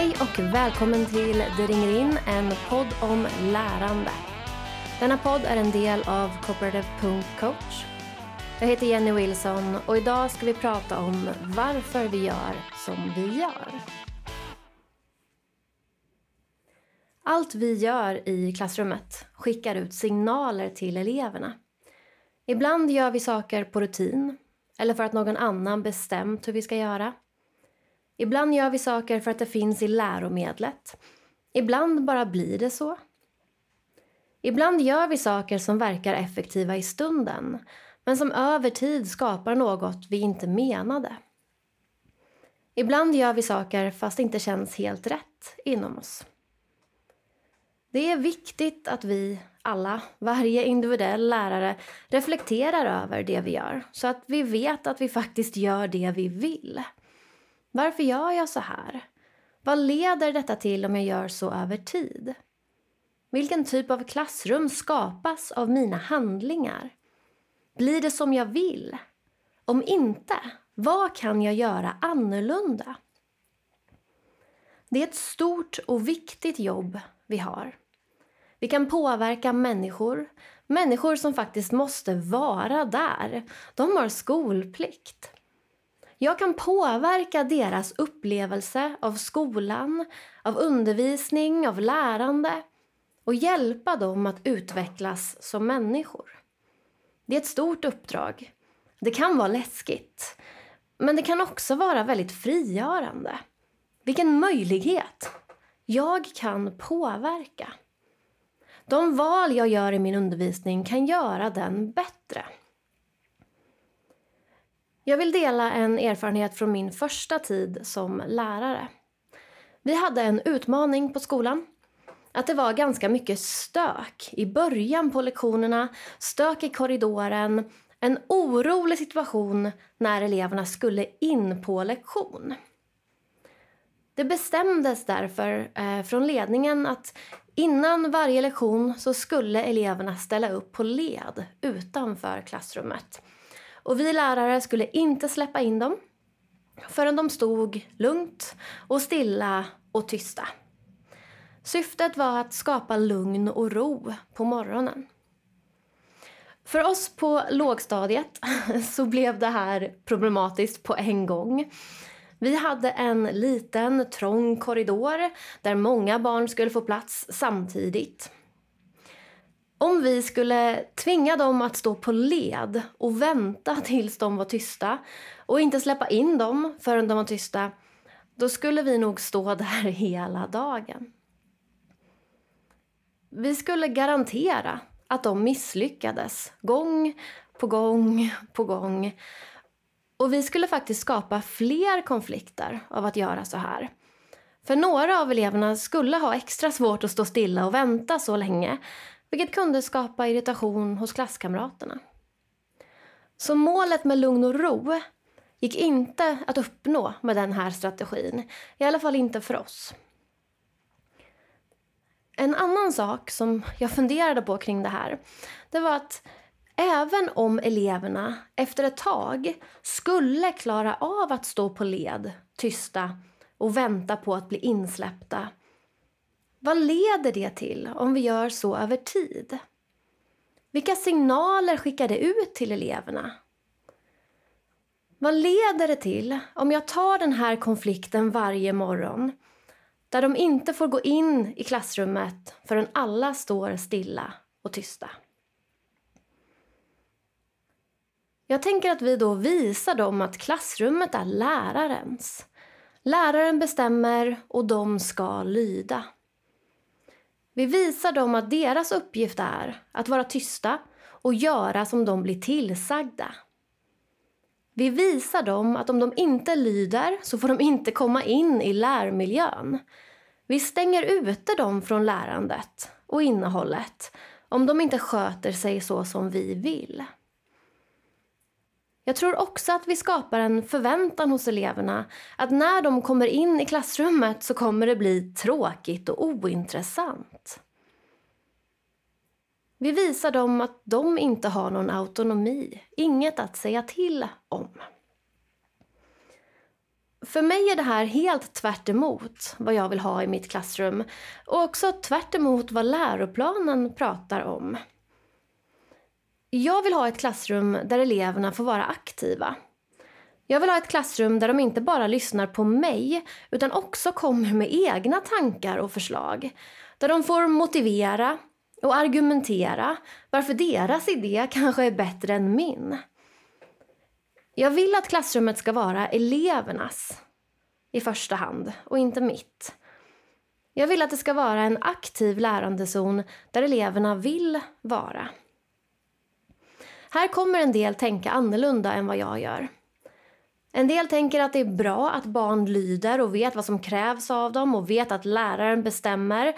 Hej och välkommen till Det ringer in, en podd om lärande. Denna podd är en del av Cooperative.coach. Jag heter Jenny Wilson och idag ska vi prata om varför vi gör som vi gör. Allt vi gör i klassrummet skickar ut signaler till eleverna. Ibland gör vi saker på rutin eller för att någon annan bestämt hur vi ska göra. Ibland gör vi saker för att det finns i läromedlet. Ibland bara blir det så. Ibland gör vi saker som verkar effektiva i stunden men som över tid skapar något vi inte menade. Ibland gör vi saker fast det inte känns helt rätt inom oss. Det är viktigt att vi alla, varje individuell lärare, reflekterar över det vi gör så att vi vet att vi faktiskt gör det vi vill. Varför gör jag så här? Vad leder detta till om jag gör så över tid? Vilken typ av klassrum skapas av mina handlingar? Blir det som jag vill? Om inte, vad kan jag göra annorlunda? Det är ett stort och viktigt jobb vi har. Vi kan påverka människor, människor som faktiskt måste vara där. De har skolplikt. Jag kan påverka deras upplevelse av skolan, av undervisning, av lärande och hjälpa dem att utvecklas som människor. Det är ett stort uppdrag. Det kan vara läskigt, men det kan också vara väldigt frigörande. Vilken möjlighet! Jag kan påverka. De val jag gör i min undervisning kan göra den bättre. Jag vill dela en erfarenhet från min första tid som lärare. Vi hade en utmaning på skolan. Att det var ganska mycket stök i början på lektionerna, stök i korridoren, en orolig situation när eleverna skulle in på lektion. Det bestämdes därför eh, från ledningen att innan varje lektion så skulle eleverna ställa upp på led utanför klassrummet och vi lärare skulle inte släppa in dem förrän de stod lugnt och stilla och tysta. Syftet var att skapa lugn och ro på morgonen. För oss på lågstadiet så blev det här problematiskt på en gång. Vi hade en liten trång korridor där många barn skulle få plats samtidigt. Om vi skulle tvinga dem att stå på led och vänta tills de var tysta och inte släppa in dem förrän de var tysta, då skulle vi nog stå där hela dagen. Vi skulle garantera att de misslyckades gång på gång på gång. Och vi skulle faktiskt skapa fler konflikter av att göra så här. För några av eleverna skulle ha extra svårt att stå stilla och vänta så länge vilket kunde skapa irritation hos klasskamraterna. Så målet med lugn och ro gick inte att uppnå med den här strategin, i alla fall inte för oss. En annan sak som jag funderade på kring det här, det var att även om eleverna efter ett tag skulle klara av att stå på led, tysta och vänta på att bli insläppta vad leder det till om vi gör så över tid? Vilka signaler skickar det ut till eleverna? Vad leder det till om jag tar den här konflikten varje morgon där de inte får gå in i klassrummet förrän alla står stilla och tysta? Jag tänker att vi då visar dem att klassrummet är lärarens. Läraren bestämmer och de ska lyda. Vi visar dem att deras uppgift är att vara tysta och göra som de blir tillsagda. Vi visar dem att om de inte lyder så får de inte komma in i lärmiljön. Vi stänger ute dem från lärandet och innehållet om de inte sköter sig så som vi vill. Jag tror också att vi skapar en förväntan hos eleverna att när de kommer in i klassrummet så kommer det bli tråkigt och ointressant. Vi visar dem att de inte har någon autonomi, inget att säga till om. För mig är det här helt tvärt emot vad jag vill ha i mitt klassrum och också tvärt emot vad läroplanen pratar om. Jag vill ha ett klassrum där eleverna får vara aktiva. Jag vill ha ett klassrum där de inte bara lyssnar på mig utan också kommer med egna tankar och förslag. Där de får motivera och argumentera varför deras idé kanske är bättre än min. Jag vill att klassrummet ska vara elevernas i första hand och inte mitt. Jag vill att det ska vara en aktiv lärandezon där eleverna vill vara. Här kommer en del tänka annorlunda än vad jag gör. En del tänker att det är bra att barn lyder och vet vad som krävs av dem och vet att läraren bestämmer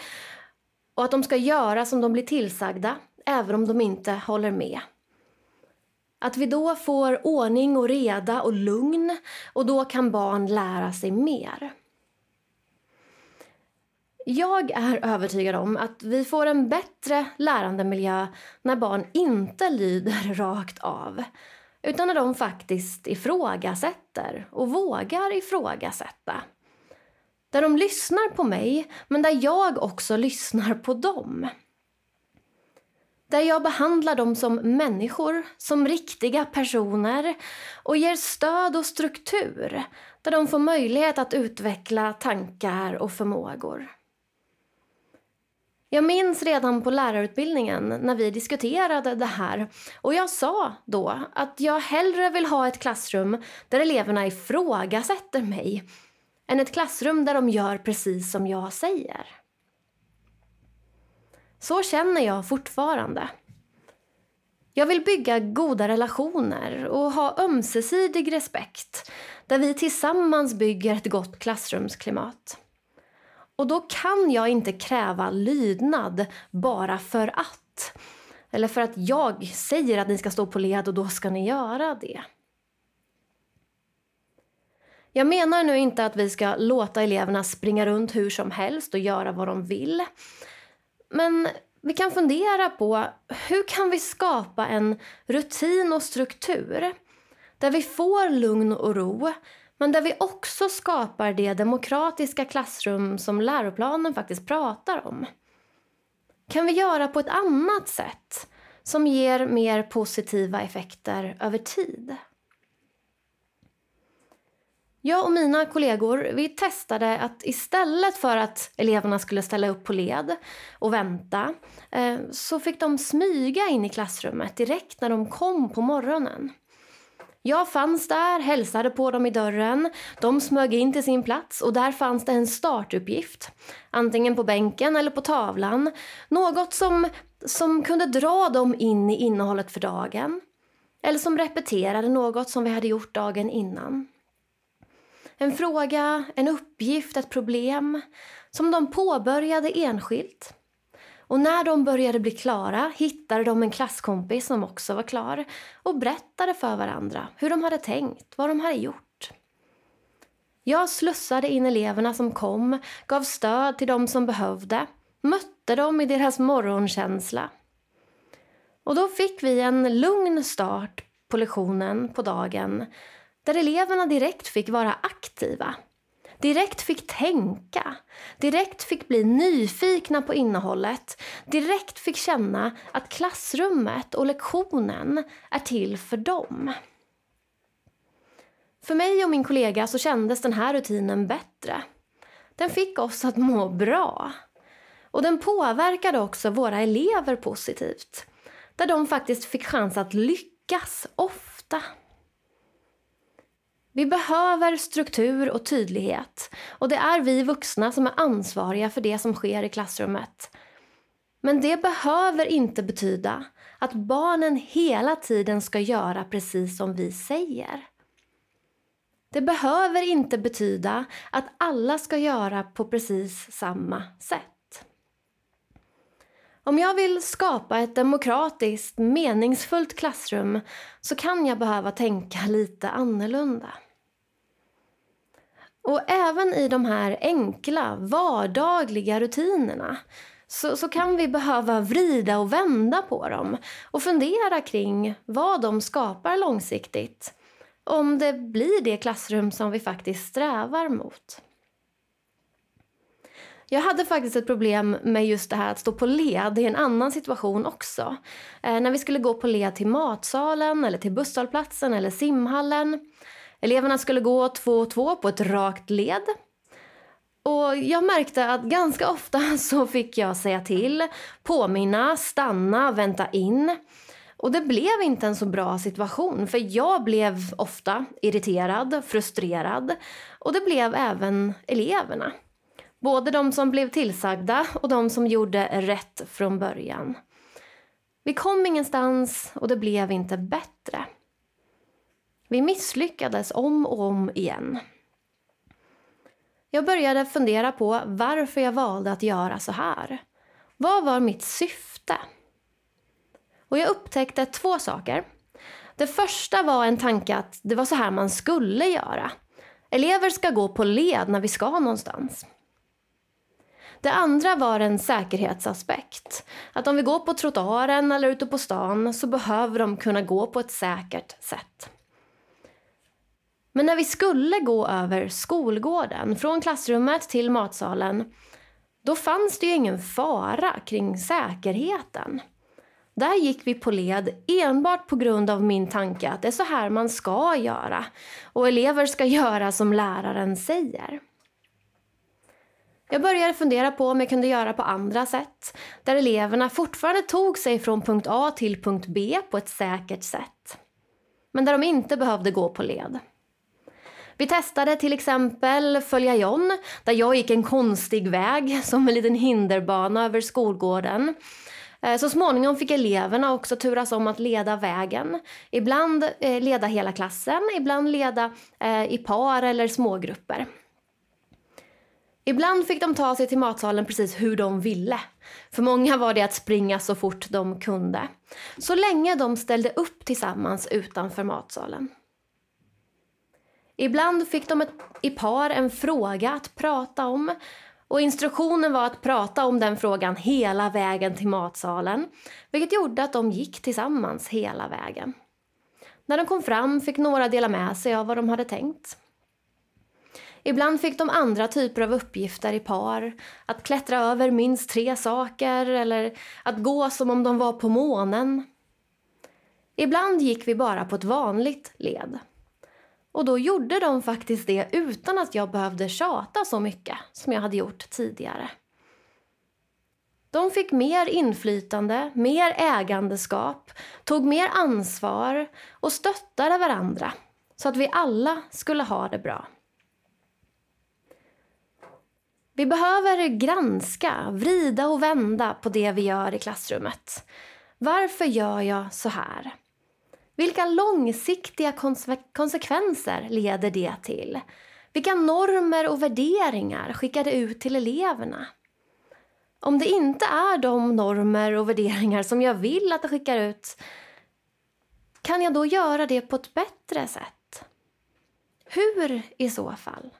och att de ska göra som de blir tillsagda, även om de inte håller med. Att vi då får ordning och reda och lugn och då kan barn lära sig mer. Jag är övertygad om att vi får en bättre lärandemiljö när barn inte lyder rakt av utan när de faktiskt ifrågasätter och vågar ifrågasätta. Där de lyssnar på mig, men där jag också lyssnar på dem. Där jag behandlar dem som människor, som riktiga personer och ger stöd och struktur där de får möjlighet att utveckla tankar och förmågor. Jag minns redan på lärarutbildningen när vi diskuterade det här och jag sa då att jag hellre vill ha ett klassrum där eleverna ifrågasätter mig än ett klassrum där de gör precis som jag säger. Så känner jag fortfarande. Jag vill bygga goda relationer och ha ömsesidig respekt där vi tillsammans bygger ett gott klassrumsklimat. Och då kan jag inte kräva lydnad bara för att. Eller för att jag säger att ni ska stå på led och då ska ni göra det. Jag menar nu inte att vi ska låta eleverna springa runt hur som helst och göra vad de vill. Men vi kan fundera på hur kan vi skapa en rutin och struktur där vi får lugn och ro men där vi också skapar det demokratiska klassrum som läroplanen faktiskt pratar om. Kan vi göra på ett annat sätt som ger mer positiva effekter över tid? Jag och mina kollegor vi testade att istället för att eleverna skulle ställa upp på led och vänta eh, så fick de smyga in i klassrummet direkt när de kom på morgonen. Jag fanns där, hälsade på dem i dörren. De smög in till sin plats och där fanns det en startuppgift. Antingen på bänken eller på tavlan. Något som, som kunde dra dem in i innehållet för dagen. Eller som repeterade något som vi hade gjort dagen innan. En fråga, en uppgift, ett problem som de påbörjade enskilt och när de började bli klara hittade de en klasskompis som också var klar och berättade för varandra hur de hade tänkt, vad de hade gjort. Jag slussade in eleverna som kom, gav stöd till dem som behövde, mötte dem i deras morgonkänsla. Och då fick vi en lugn start på lektionen på dagen där eleverna direkt fick vara aktiva direkt fick tänka, direkt fick bli nyfikna på innehållet, direkt fick känna att klassrummet och lektionen är till för dem. För mig och min kollega så kändes den här rutinen bättre. Den fick oss att må bra. Och den påverkade också våra elever positivt. Där de faktiskt fick chans att lyckas ofta. Vi behöver struktur och tydlighet och det är vi vuxna som är ansvariga för det som sker i klassrummet. Men det behöver inte betyda att barnen hela tiden ska göra precis som vi säger. Det behöver inte betyda att alla ska göra på precis samma sätt. Om jag vill skapa ett demokratiskt, meningsfullt klassrum så kan jag behöva tänka lite annorlunda. Och även i de här enkla, vardagliga rutinerna så, så kan vi behöva vrida och vända på dem och fundera kring vad de skapar långsiktigt om det blir det klassrum som vi faktiskt strävar mot. Jag hade faktiskt ett problem med just det här att stå på led i en annan situation också. Eh, när vi skulle gå på led till matsalen, eller till busshållplatsen eller simhallen. Eleverna skulle gå två och två på ett rakt led. Och jag märkte att ganska ofta så fick jag säga till, påminna, stanna, vänta in. Och det blev inte en så bra situation för jag blev ofta irriterad, frustrerad och det blev även eleverna. Både de som blev tillsagda och de som gjorde rätt från början. Vi kom ingenstans och det blev inte bättre. Vi misslyckades om och om igen. Jag började fundera på varför jag valde att göra så här. Vad var mitt syfte? Och jag upptäckte två saker. Det första var en tanke att det var så här man skulle göra. Elever ska gå på led när vi ska någonstans. Det andra var en säkerhetsaspekt. Att om vi går på trottoaren eller ute på stan så behöver de kunna gå på ett säkert sätt. Men när vi skulle gå över skolgården, från klassrummet till matsalen, då fanns det ju ingen fara kring säkerheten. Där gick vi på led enbart på grund av min tanke att det är så här man ska göra och elever ska göra som läraren säger. Jag började fundera på om jag kunde göra på andra sätt där eleverna fortfarande tog sig från punkt A till punkt B på ett säkert sätt. Men där de inte behövde gå på led. Vi testade till exempel Följa John där jag gick en konstig väg som en liten hinderbana över skolgården. Eh, så småningom fick eleverna också turas om att leda vägen. Ibland eh, leda hela klassen, ibland leda eh, i par eller smågrupper. Ibland fick de ta sig till matsalen precis hur de ville. För många var det att springa så fort de kunde. Så länge de ställde upp tillsammans utanför matsalen. Ibland fick de ett, i par en fråga att prata om och instruktionen var att prata om den frågan hela vägen till matsalen vilket gjorde att de gick tillsammans hela vägen. När de kom fram fick några dela med sig av vad de hade tänkt. Ibland fick de andra typer av uppgifter i par. Att klättra över minst tre saker eller att gå som om de var på månen. Ibland gick vi bara på ett vanligt led. Och då gjorde de faktiskt det utan att jag behövde tjata så mycket som jag hade gjort tidigare. De fick mer inflytande, mer ägandeskap, tog mer ansvar och stöttade varandra så att vi alla skulle ha det bra. Vi behöver granska, vrida och vända på det vi gör i klassrummet. Varför gör jag så här? Vilka långsiktiga konsekvenser leder det till? Vilka normer och värderingar skickar det ut till eleverna? Om det inte är de normer och värderingar som jag vill att det skickar ut kan jag då göra det på ett bättre sätt? Hur i så fall?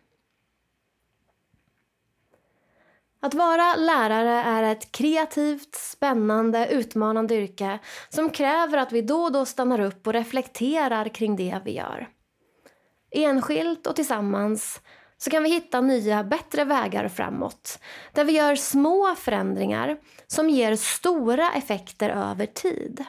Att vara lärare är ett kreativt, spännande, utmanande yrke som kräver att vi då och då stannar upp och reflekterar kring det vi gör. Enskilt och tillsammans så kan vi hitta nya, bättre vägar framåt där vi gör små förändringar som ger stora effekter över tid.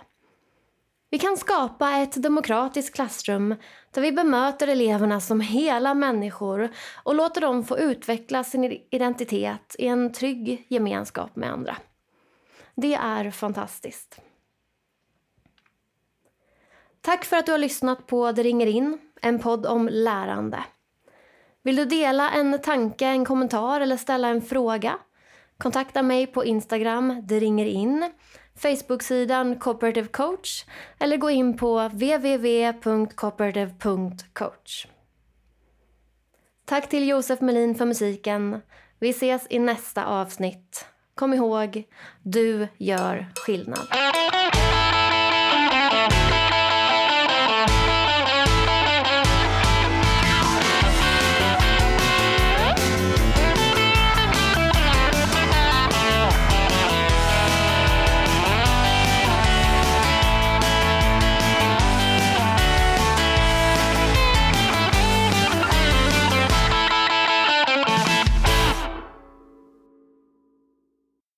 Vi kan skapa ett demokratiskt klassrum där vi bemöter eleverna som hela människor och låter dem få utveckla sin identitet i en trygg gemenskap med andra. Det är fantastiskt. Tack för att du har lyssnat på Det ringer in, en podd om lärande. Vill du dela en tanke, en kommentar eller ställa en fråga? Kontakta mig på Instagram, det ringer in Facebook-sidan Cooperative Coach eller gå in på www.cooperative.coach. Tack till Josef Melin för musiken. Vi ses i nästa avsnitt. Kom ihåg, du gör skillnad.